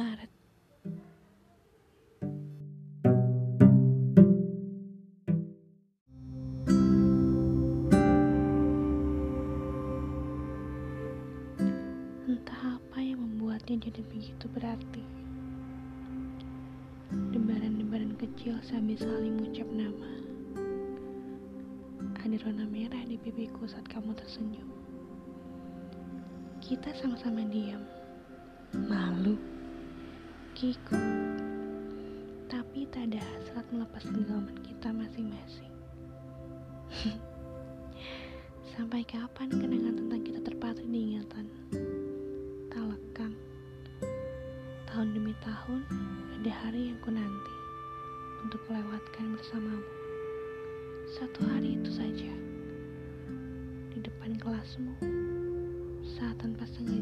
Maret. Entah apa yang membuatnya jadi begitu berarti. Debaran-debaran kecil sambil saling mengucap nama. Ada warna merah di pipiku saat kamu tersenyum. Kita sama-sama diam. Malam kikuk, tapi tak ada hasrat melepas genggaman kita masing-masing. Sampai kapan kenangan tentang kita terpatri di ingatan? Tak lekang. Tahun demi tahun, ada hari yang ku nanti untuk melewatkan bersamamu. Satu hari itu saja. Di depan kelasmu, saat tanpa sengaja.